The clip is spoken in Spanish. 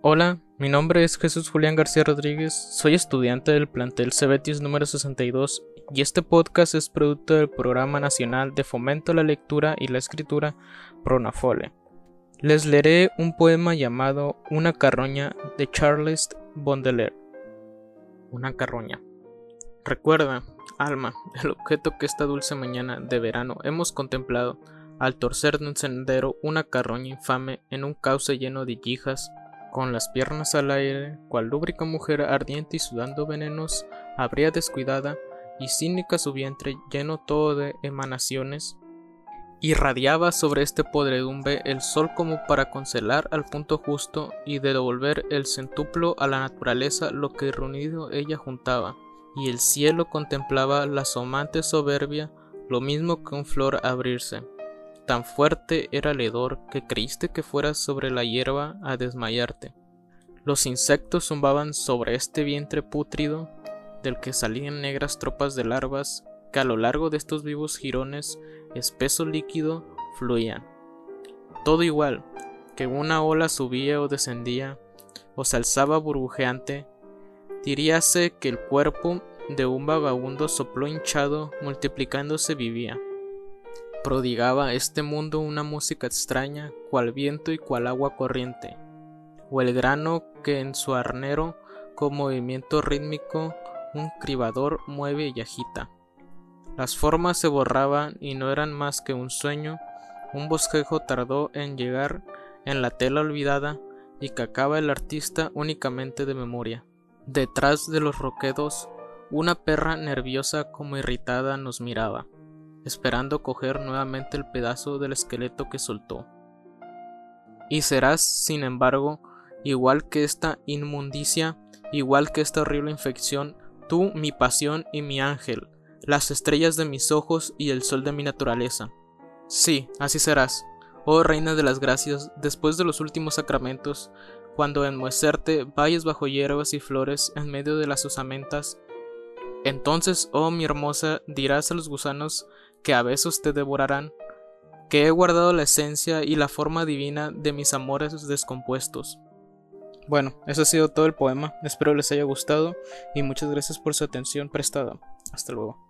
Hola, mi nombre es Jesús Julián García Rodríguez, soy estudiante del plantel Cebetis número 62 y este podcast es producto del Programa Nacional de Fomento a la Lectura y la Escritura Pronafole. Les leeré un poema llamado Una carroña de Charles Baudelaire. Una carroña. Recuerda, alma, el objeto que esta dulce mañana de verano hemos contemplado al torcer de un sendero una carroña infame en un cauce lleno de yijas con las piernas al aire, cual lúbrica mujer ardiente y sudando venenos, habría descuidada y cínica su vientre lleno todo de emanaciones. Irradiaba sobre este podredumbre el sol como para concelar al punto justo y de devolver el centuplo a la naturaleza lo que reunido ella juntaba, y el cielo contemplaba la asomante soberbia, lo mismo que un flor abrirse. Tan fuerte era el hedor que creíste que fueras sobre la hierba a desmayarte. Los insectos zumbaban sobre este vientre pútrido, del que salían negras tropas de larvas que a lo largo de estos vivos jirones, espeso líquido, fluían. Todo igual, que una ola subía o descendía, o se alzaba burbujeante, diríase que el cuerpo de un vagabundo sopló hinchado, multiplicándose vivía prodigaba este mundo una música extraña, cual viento y cual agua corriente, o el grano que en su arnero, con movimiento rítmico, un cribador mueve y agita. Las formas se borraban y no eran más que un sueño, un bosquejo tardó en llegar en la tela olvidada y que acaba el artista únicamente de memoria. Detrás de los roquedos, una perra nerviosa como irritada nos miraba esperando coger nuevamente el pedazo del esqueleto que soltó. Y serás, sin embargo, igual que esta inmundicia, igual que esta horrible infección, tú mi pasión y mi ángel, las estrellas de mis ojos y el sol de mi naturaleza. Sí, así serás, oh reina de las gracias, después de los últimos sacramentos, cuando en muecerte vayas bajo hierbas y flores en medio de las osamentas. Entonces, oh mi hermosa, dirás a los gusanos que a besos te devorarán, que he guardado la esencia y la forma divina de mis amores descompuestos. Bueno, eso ha sido todo el poema, espero les haya gustado y muchas gracias por su atención prestada. Hasta luego.